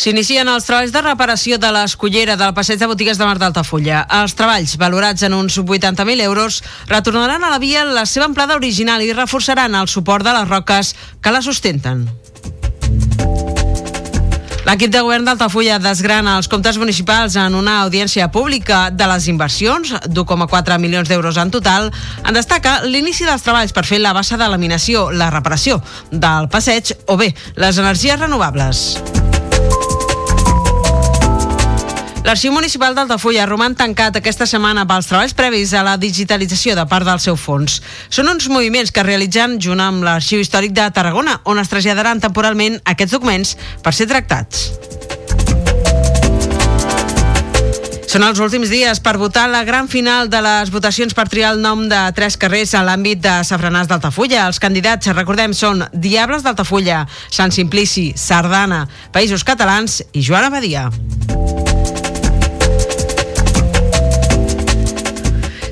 S'inicien els treballs de reparació de l'escollera del passeig de botigues de Mar d'Altafulla. Els treballs, valorats en uns 80.000 euros, retornaran a la via la seva amplada original i reforçaran el suport de les roques que la sustenten. L'equip de govern d'Altafulla desgrana els comptes municipals en una audiència pública de les inversions, d'1,4 milions d'euros en total, en destaca l'inici dels treballs per fer la bassa de laminació, la reparació del passeig o bé les energies renovables. L'Arxiu Municipal d'Altafulla roman tancat aquesta setmana pels treballs previs a la digitalització de part del seu fons. Són uns moviments que realitzen junt amb l'Arxiu Històric de Tarragona, on es traslladaran temporalment aquests documents per ser tractats. Són els últims dies per votar la gran final de les votacions per triar el nom de tres carrers a l'àmbit de Safranàs d'Altafulla. Els candidats, recordem, són Diables d'Altafulla, Sant Simplici, Sardana, Països Catalans i Joan Abadia.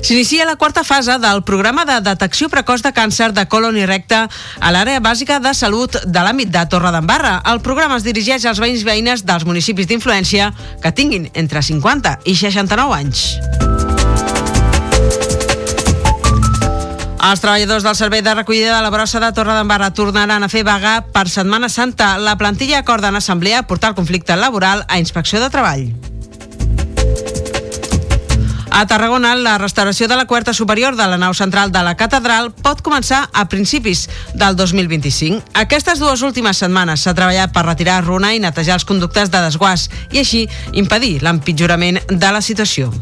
S'inicia la quarta fase del programa de detecció precoç de càncer de colon i recte a l'àrea bàsica de salut de l'àmbit de Torredembarra. El programa es dirigeix als veïns veïnes dels municipis d'influència que tinguin entre 50 i 69 anys. Els treballadors del Servei de Recollida de la Brossa de Torredembarra tornaran a fer vaga per Setmana Santa. La plantilla acorda en assemblea portar el conflicte laboral a Inspecció de Treball. A Tarragona, la restauració de la quarta superior de la nau central de la catedral pot començar a principis del 2025. Aquestes dues últimes setmanes s'ha treballat per retirar runa i netejar els conductes de desguàs i així impedir l'empitjorament de la situació.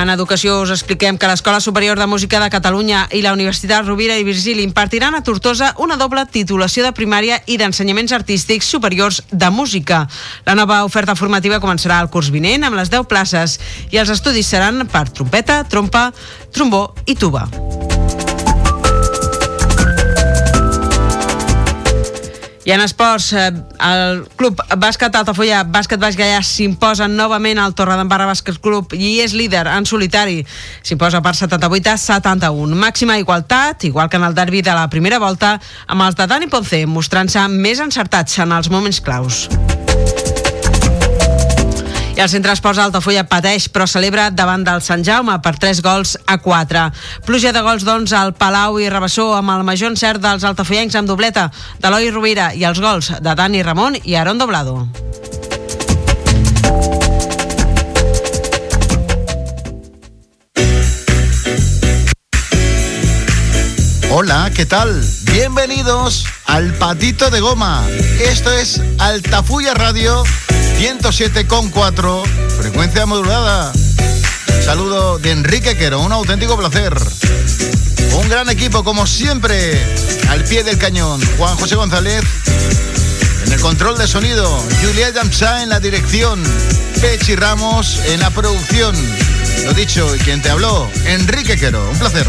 En educació us expliquem que l'Escola Superior de Música de Catalunya i la Universitat Rovira i Virgili impartiran a Tortosa una doble titulació de primària i d'ensenyaments artístics superiors de música. La nova oferta formativa començarà el curs vinent amb les 10 places i els estudis seran per trompeta, trompa, trombó i tuba. I en esports, eh, el club bàsquet Altafulla, bàsquet Baix Gaià s'imposa novament al Torredembarra Bàsquet Club i és líder en solitari. S'imposa per 78 a 71. Màxima igualtat, igual que en el derbi de la primera volta, amb els de Dani Ponce mostrant-se més encertats en els moments claus. I el centre esports d'Altafulla pateix però celebra davant del Sant Jaume per 3 gols a 4. Pluja de gols doncs al Palau i Rebassó amb el major encert dels altafollencs amb dobleta d'Eloi Rovira i els gols de Dani Ramon i Aaron Doblado. Hola, ¿qué tal? Bienvenidos al Patito de Goma. Esto es Altafulla Radio 107,4, frecuencia modulada. Saludo de Enrique Quero, un auténtico placer. Un gran equipo, como siempre, al pie del cañón. Juan José González en el control de sonido, Juliet Damsa en la dirección, Pechi Ramos en la producción. Lo dicho, y quien te habló, Enrique Quero. Un placer.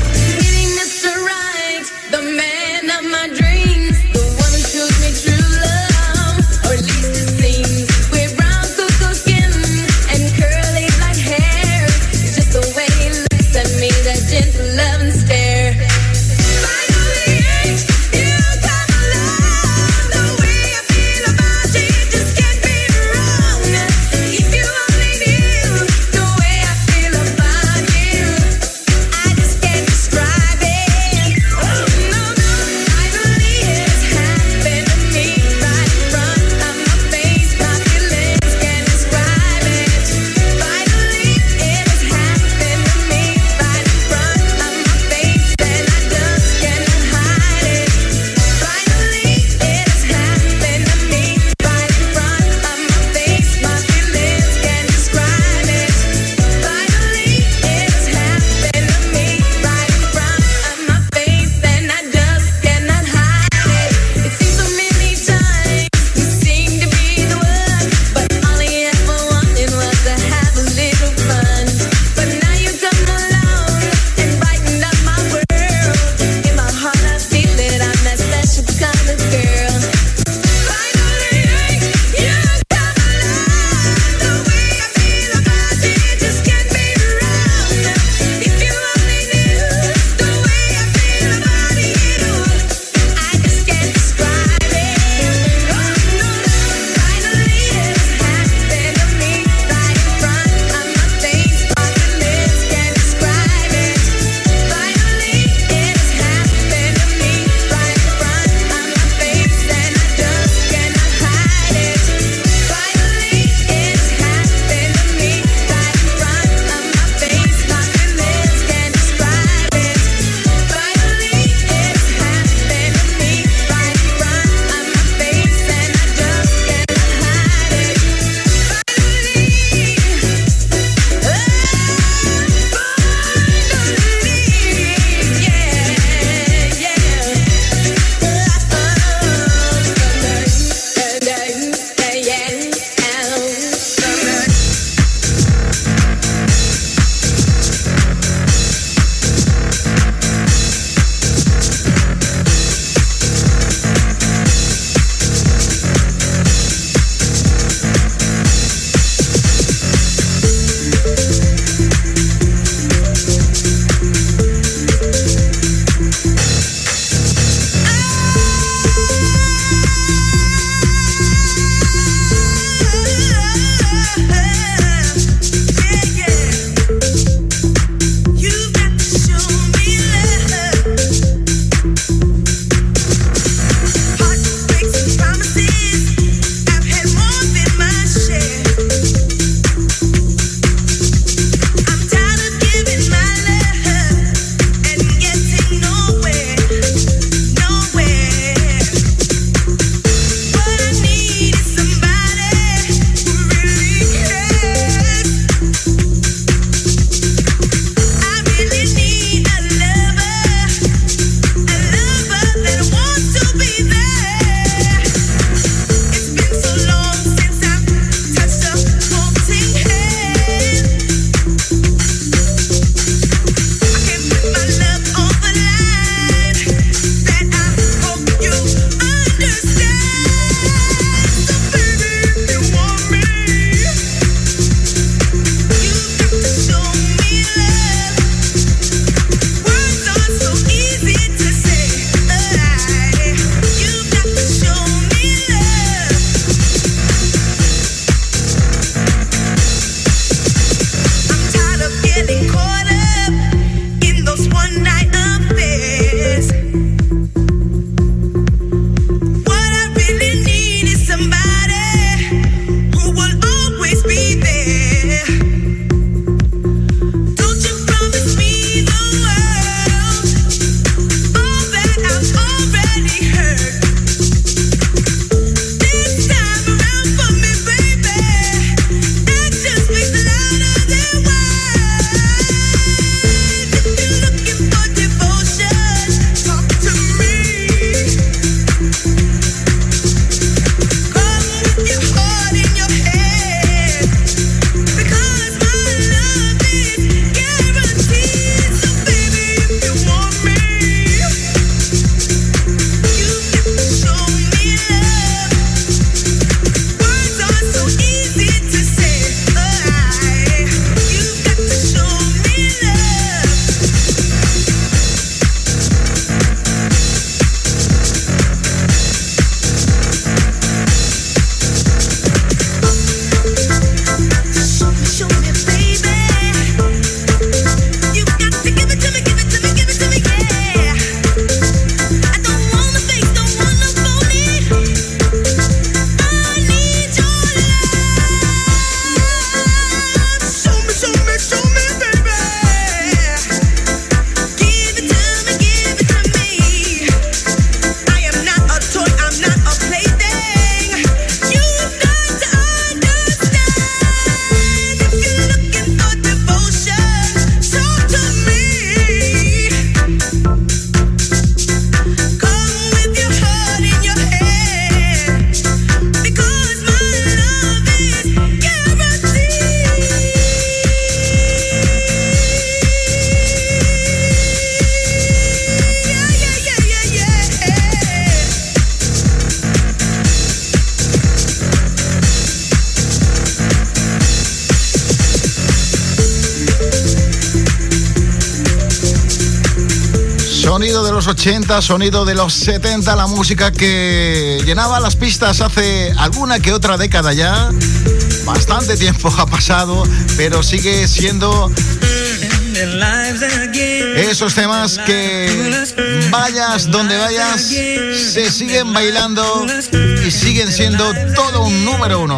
80, sonido de los 70, la música que llenaba las pistas hace alguna que otra década ya. Bastante tiempo ha pasado, pero sigue siendo esos temas que vayas donde vayas, se siguen bailando y siguen siendo todo un número uno.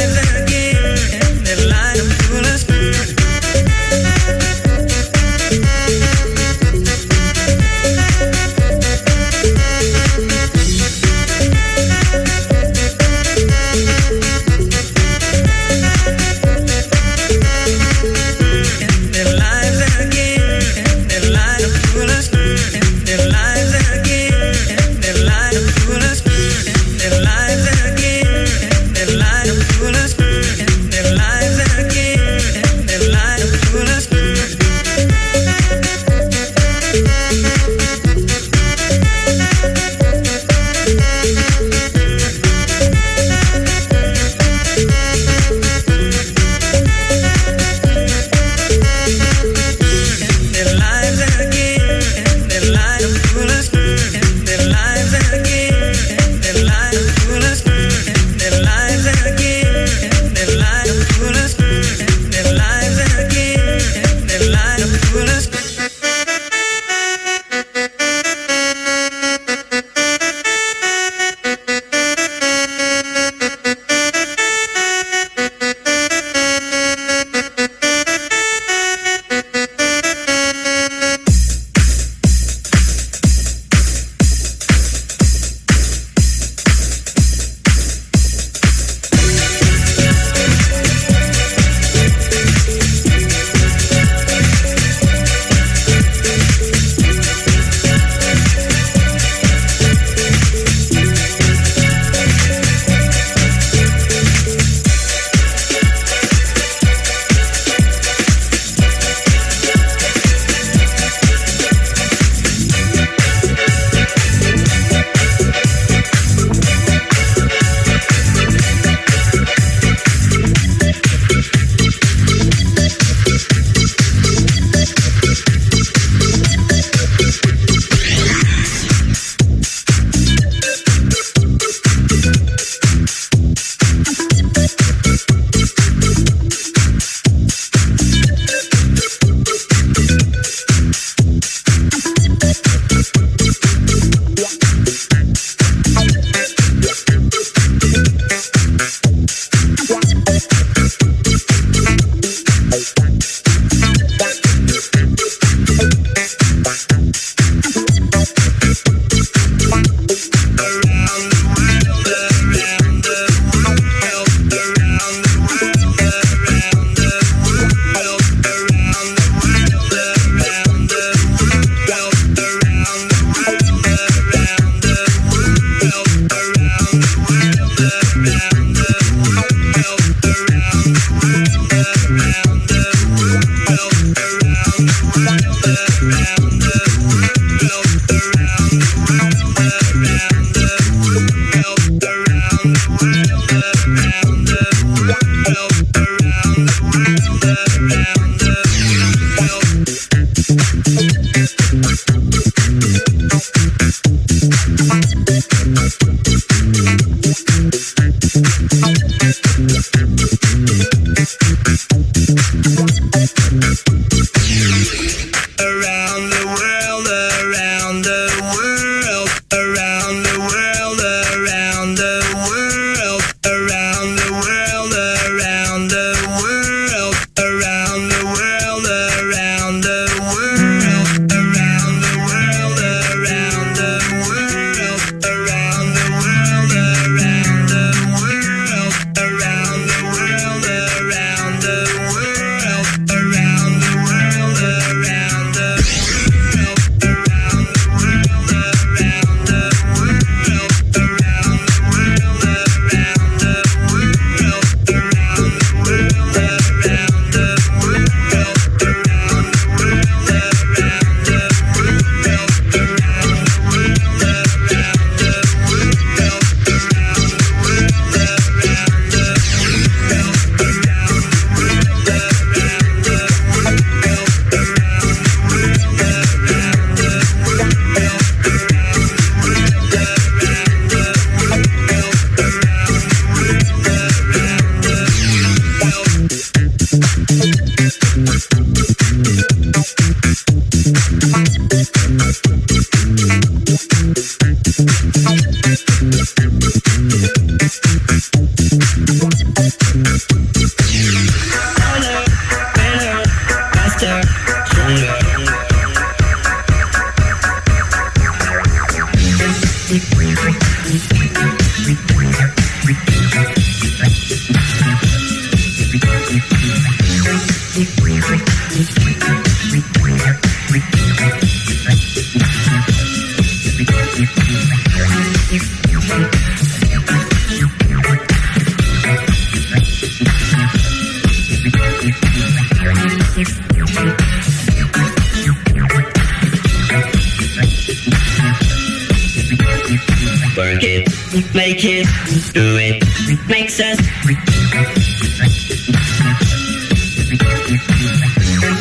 Work it, make it, do it, makes us.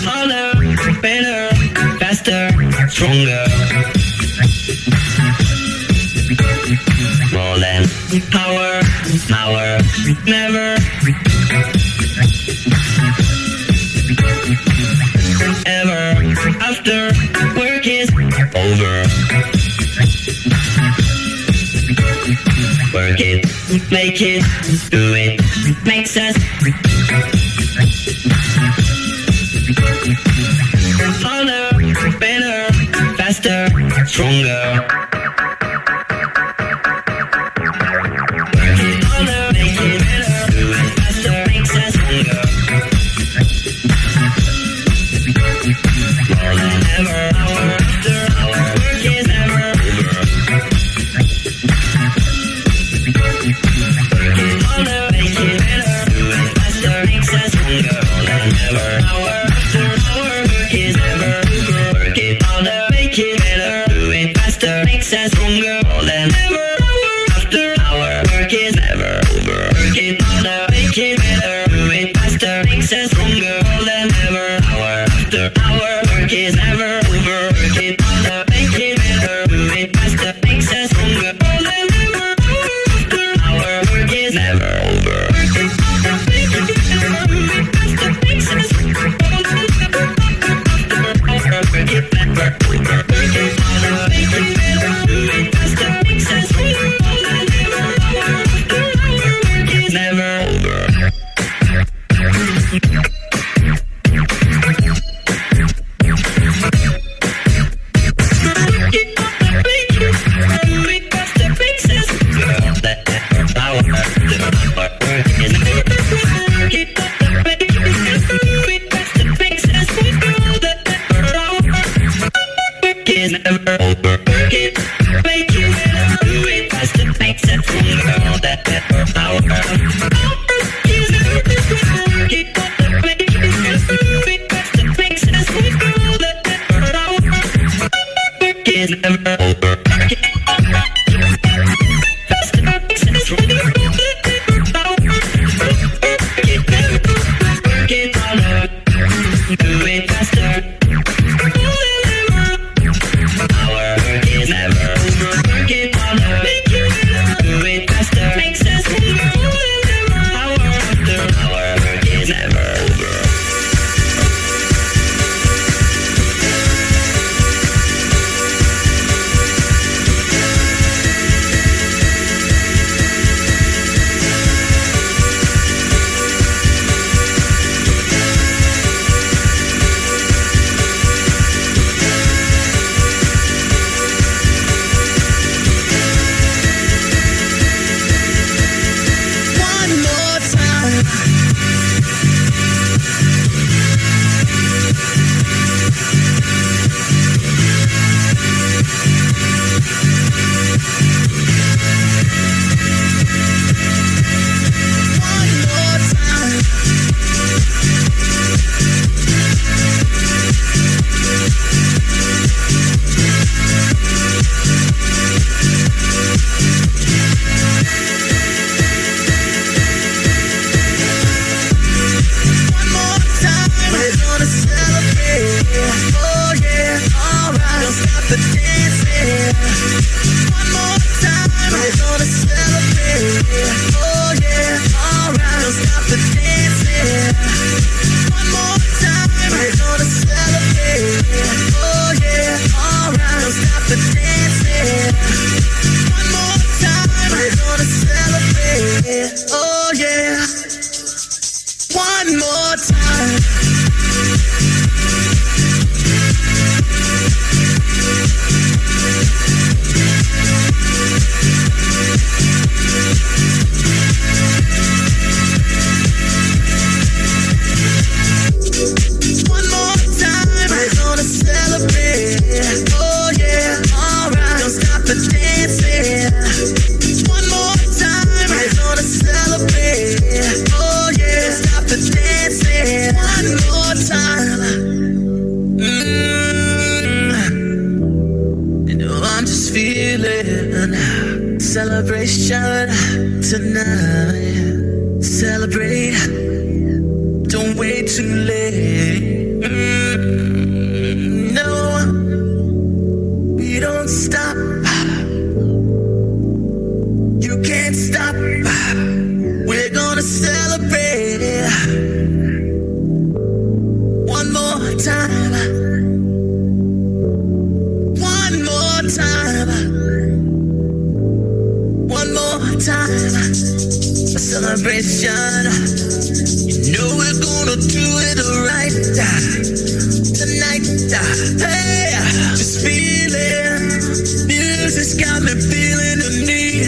Harder, better, faster, stronger. More than power. work it, make it, do it, makes us. Harder, better, faster, stronger.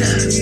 yeah.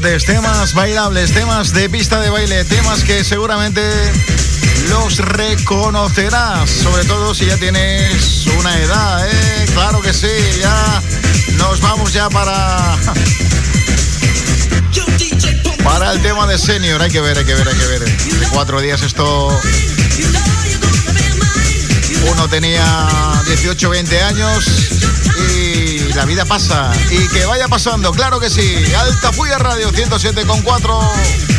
temas bailables, temas de pista de baile, temas que seguramente los reconocerás, sobre todo si ya tienes una edad, ¿eh? Claro que sí, ya nos vamos ya para... Para el tema de senior, hay que ver, hay que ver, hay que ver. De cuatro días esto... Uno tenía 18, 20 años la vida pasa. Y que vaya pasando, claro que sí. Alta Fuya Radio 107.4.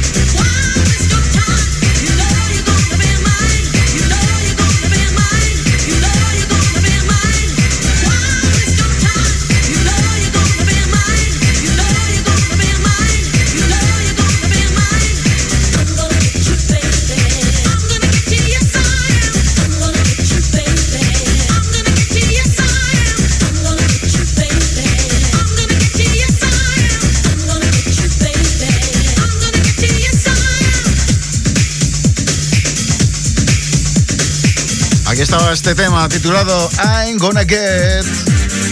estaba este tema titulado I'm Gonna Get.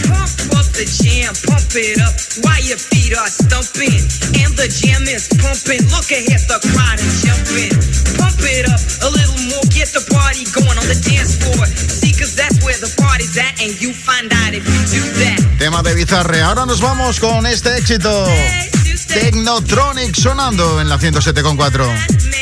Pump up the jam, pump it up while your feet are stumping. And the jam is pumping. Look ahead, the crowd is jumping. Pump it up a little more, get the party going on the dance floor. See, cause that's where the party's at, and you find out if you do that. Tema de Bizarre. Ahora nos vamos con este éxito. Technotronic sonando en la 107.4.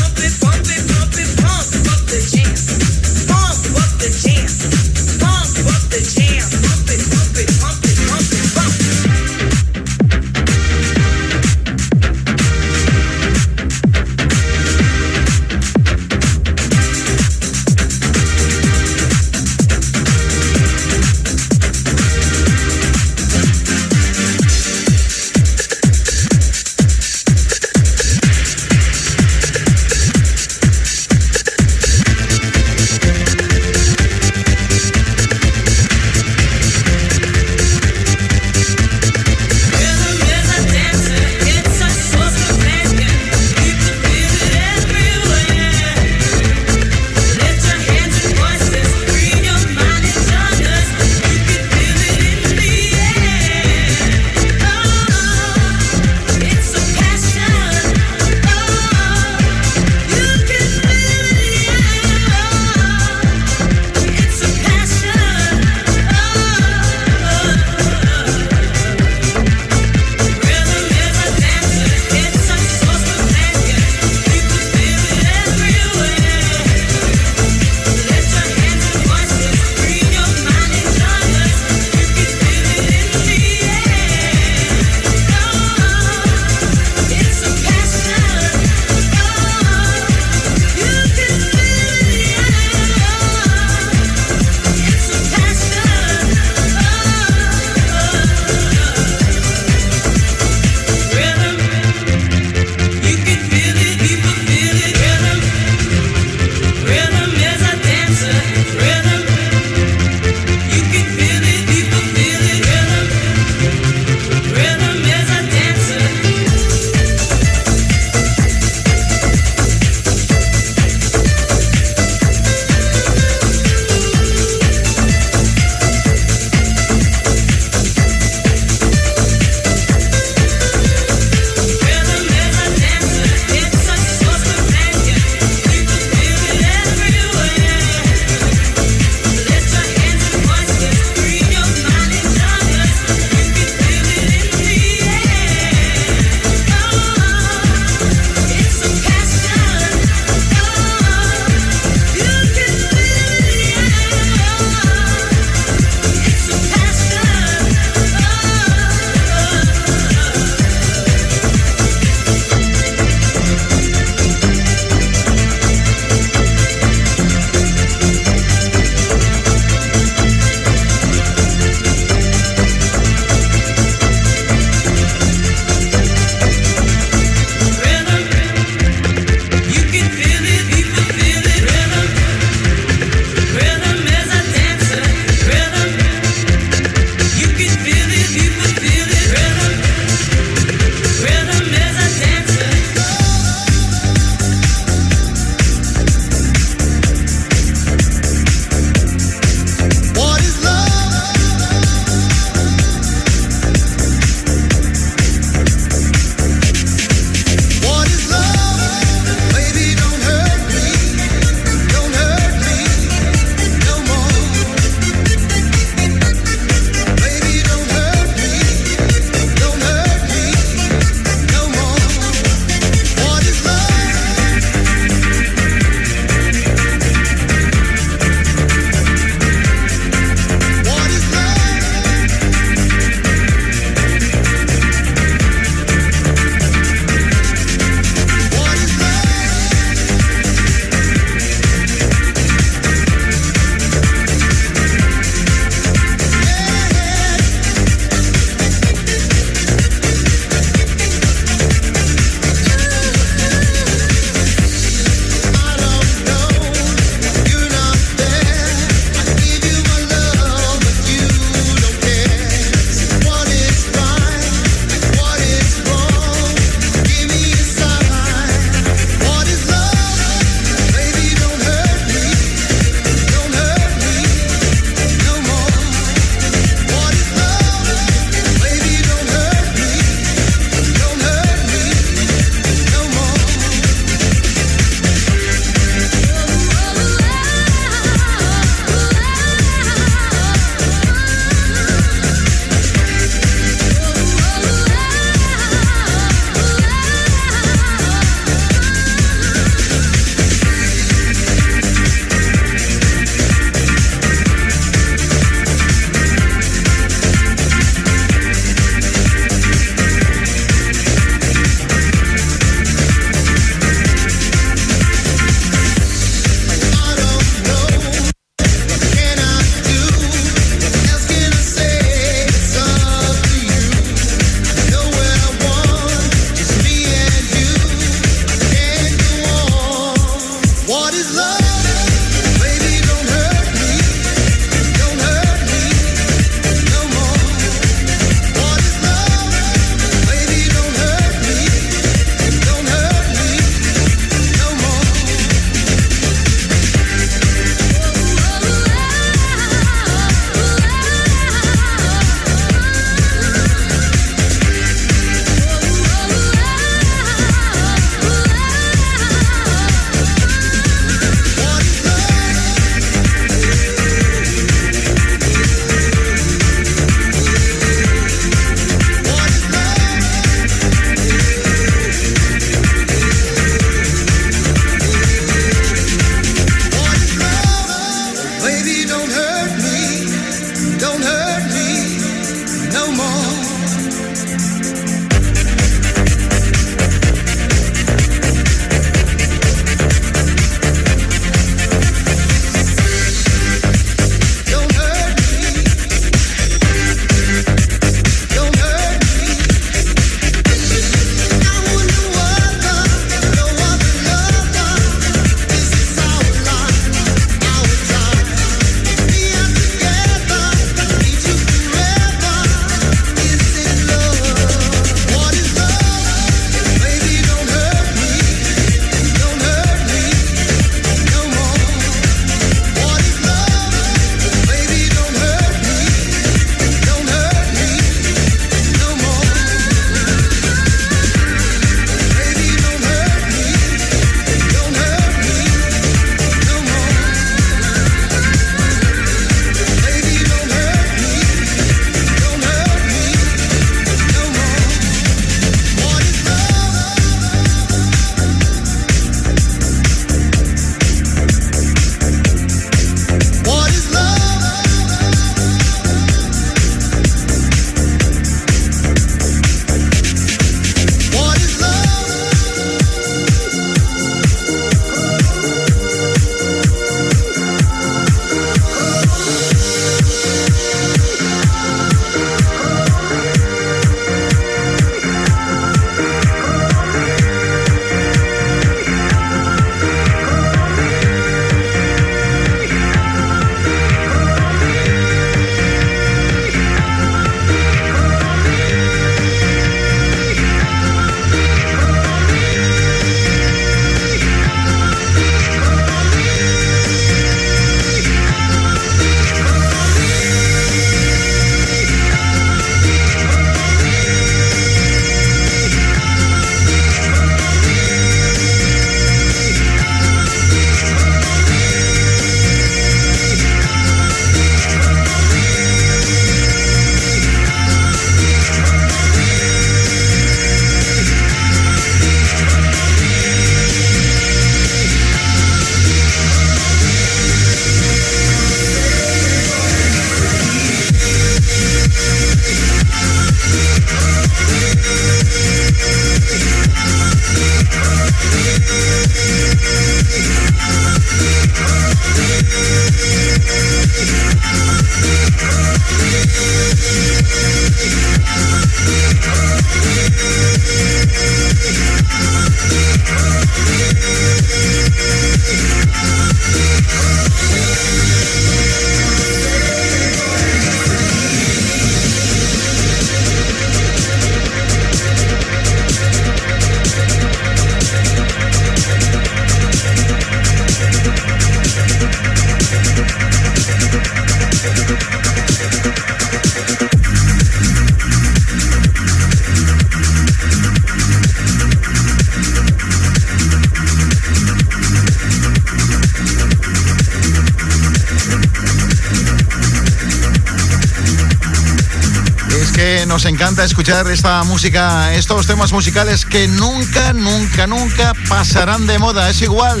escuchar esta música, estos temas musicales que nunca, nunca, nunca pasarán de moda. Es igual.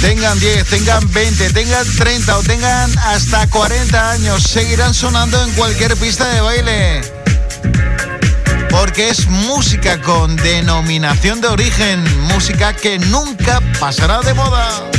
Tengan 10, tengan 20, tengan 30 o tengan hasta 40 años, seguirán sonando en cualquier pista de baile. Porque es música con denominación de origen, música que nunca pasará de moda.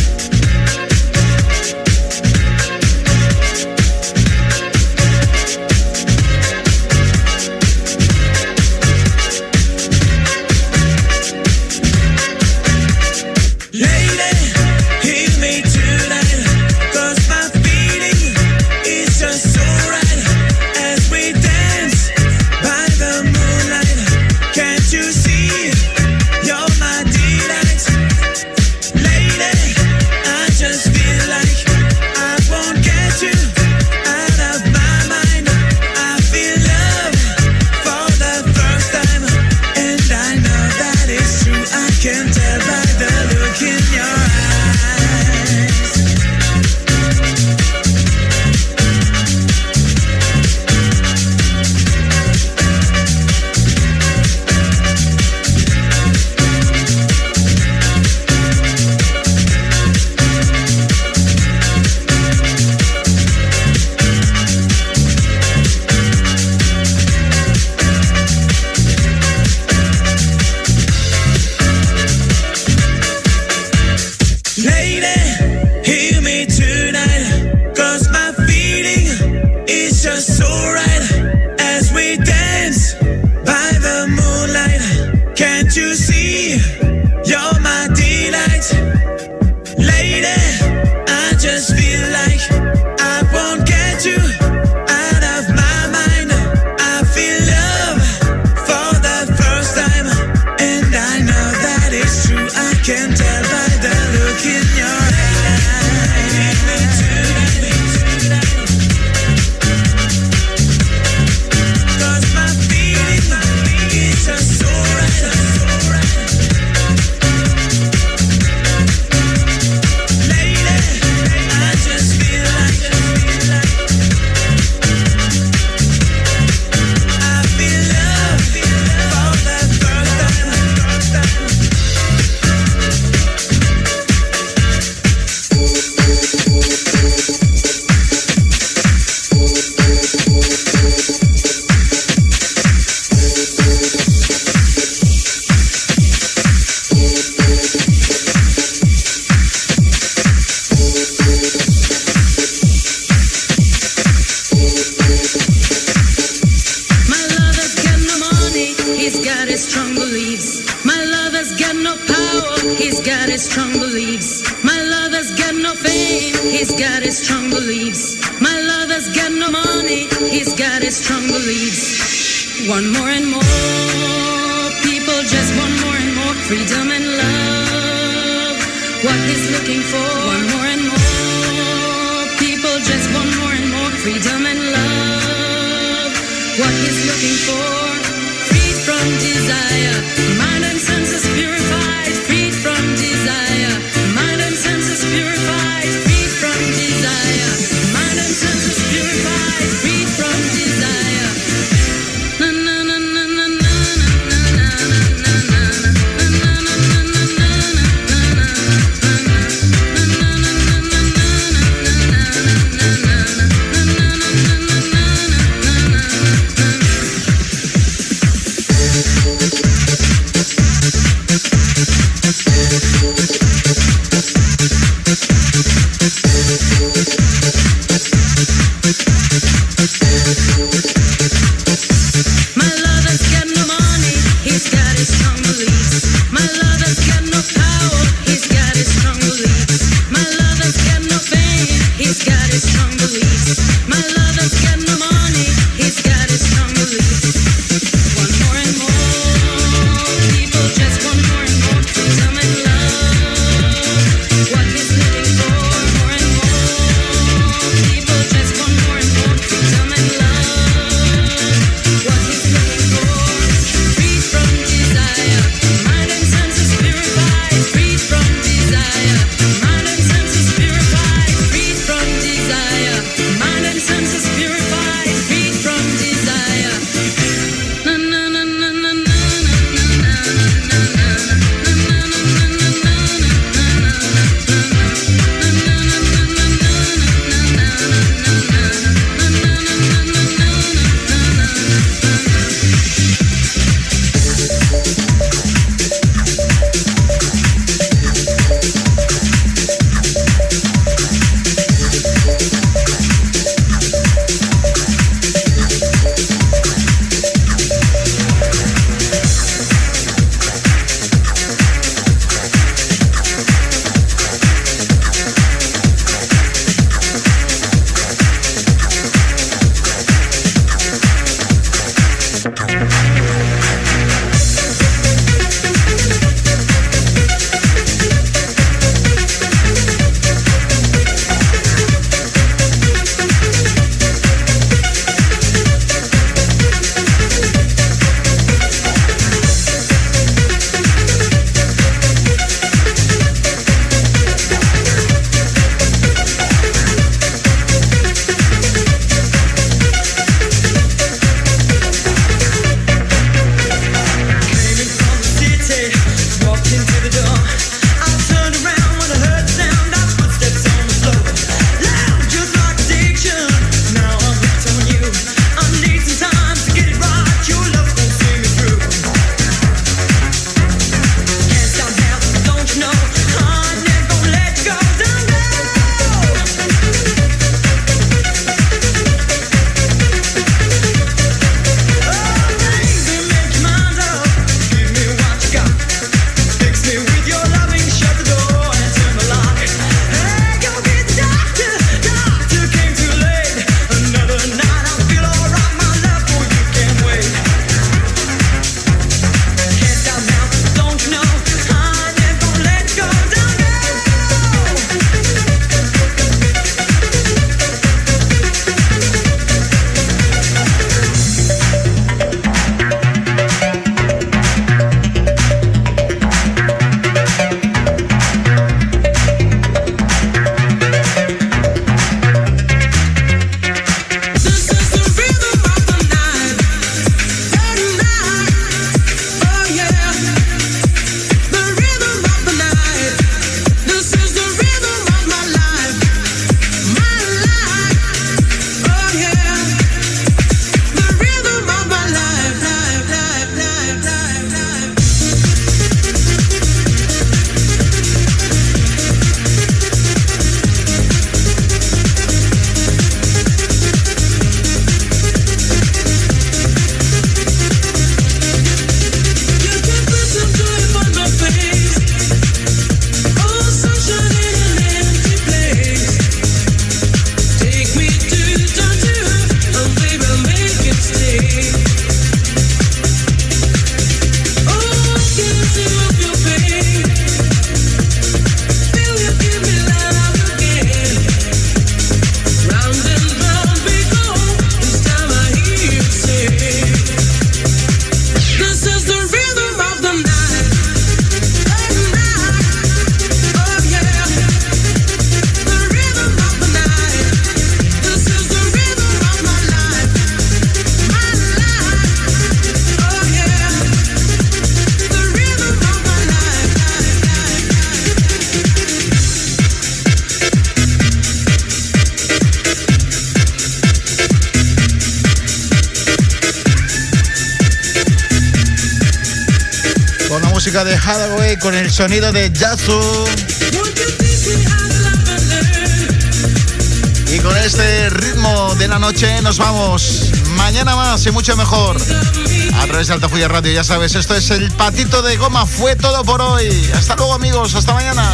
Con el sonido de Yasu. Y con este ritmo de la noche nos vamos. Mañana más y mucho mejor. A través de Altafulla Radio, ya sabes, esto es el patito de goma. Fue todo por hoy. Hasta luego, amigos. Hasta mañana.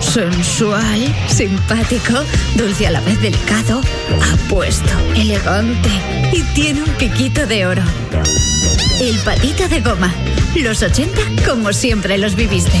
Sensual, simpático, dulce a la vez delicado, apuesto, elegante y tiene un piquito de oro. El patito de goma. Los 80 como siempre los viviste.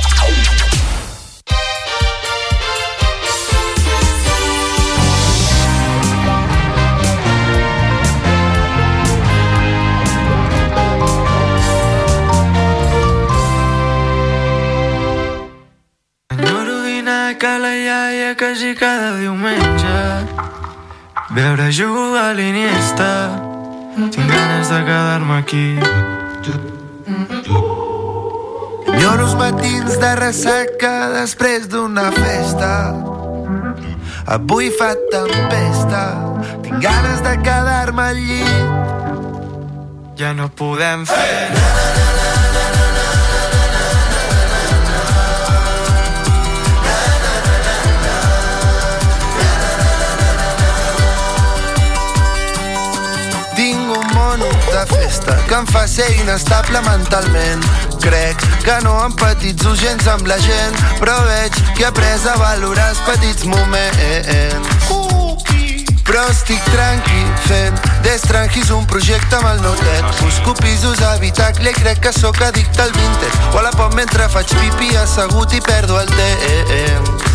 Ca la iaia quasi cada diumenge. Veure jugar a l'Iniesta Tinc ganes de quedar-me aquí. Enyoro els matins de ressaca després d'una festa. Avui fa tempesta, tinc ganes de quedar-me al llit. Ja no podem fer Tinc de festa que em fa ser inestable mentalment. Crec que no empatitzo gens amb la gent, però veig que he après a valorar els petits moments. Però estic tranqui fent d'estrangis un projecte amb el notet. Busco pisos a habitacle i crec que sóc addicte al vintage. O a la pop mentre faig pipi assegut i perdo el temps.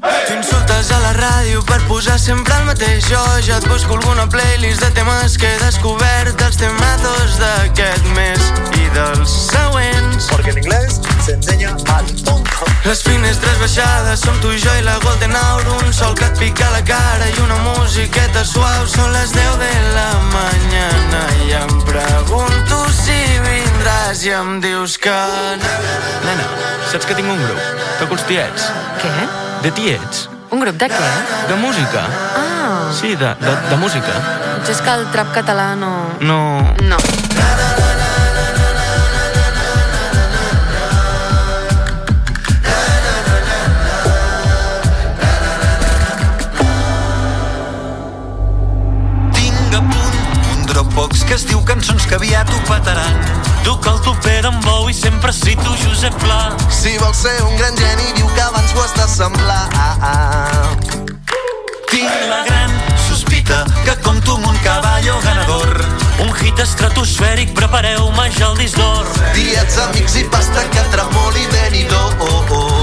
Tu insultes a la ràdio per posar sempre el mateix Jo ja et busco alguna playlist de temes que he descobert Dels temazos d'aquest mes i dels següents Porque en inglés se enseña al tonto. Les finestres baixades som tu i jo i la Golden Hour Un sol que et pica la cara i una musiqueta suau Són les 10 de la mañana i em pregunto si vindràs i em dius que no Nena, saps que tinc un grup? Toco els tiets. Què? De tiets. Un grup de què? De música. Ah, Sí, de, de, de música. potser és que el trap català no... No... No. Tinc a punt un Dropbox que es diu cançons que aviat ho petaran. Duc el toper d'en Bou i sempre cito Josep Pla. Si vols ser un gran geni, diu que abans ho has d'assemblar. Tinc la gran sospita que compto amb un caballo ganador. Un hit estratosfèric, prepareu-me ja el disc d'or. Diets, amics i pasta que tremoli Benidorm.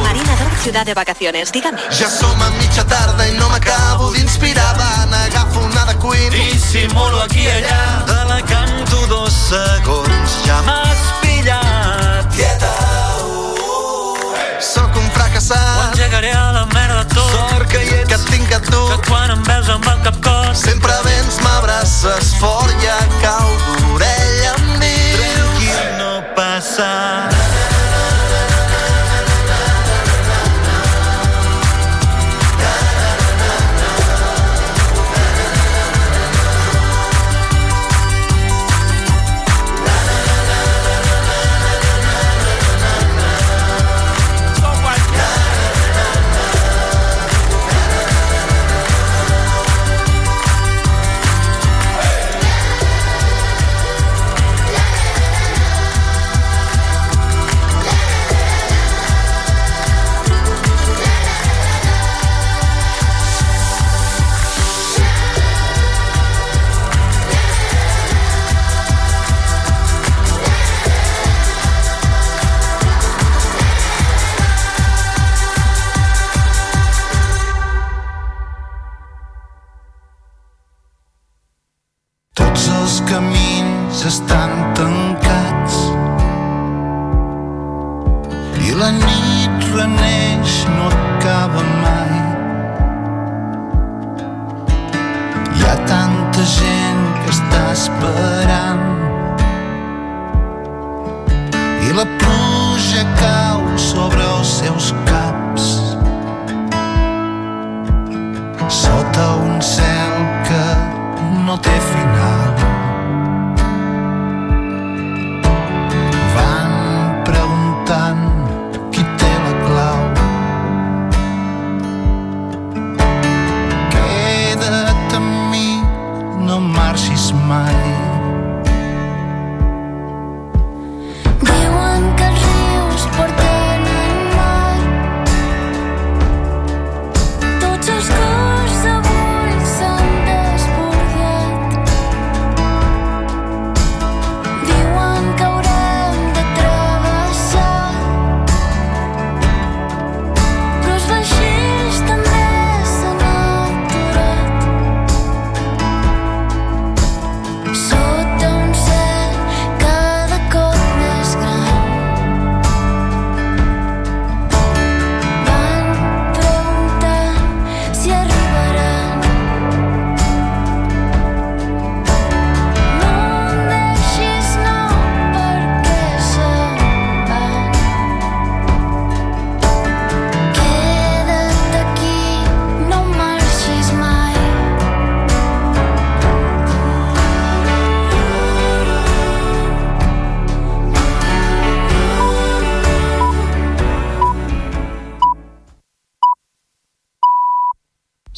Marina Dor, ciudad de vacaciones, dígame. Ja som a mitja tarda i no m'acabo d'inspirar. Va, n'agafo una de Queen. Dissimulo aquí i allà. Te la canto dos segons. Ja m'has pillat. Tieta, Un fracassat. Ho engegaré a la merda tot. Sort que hi ets, que et tinc a tu. Que quan em veus amb el cap cor. Sempre vens, m'abraces fort, ja cau d'orella amb mi. Tranquil, no passar. Tots gent que està esperant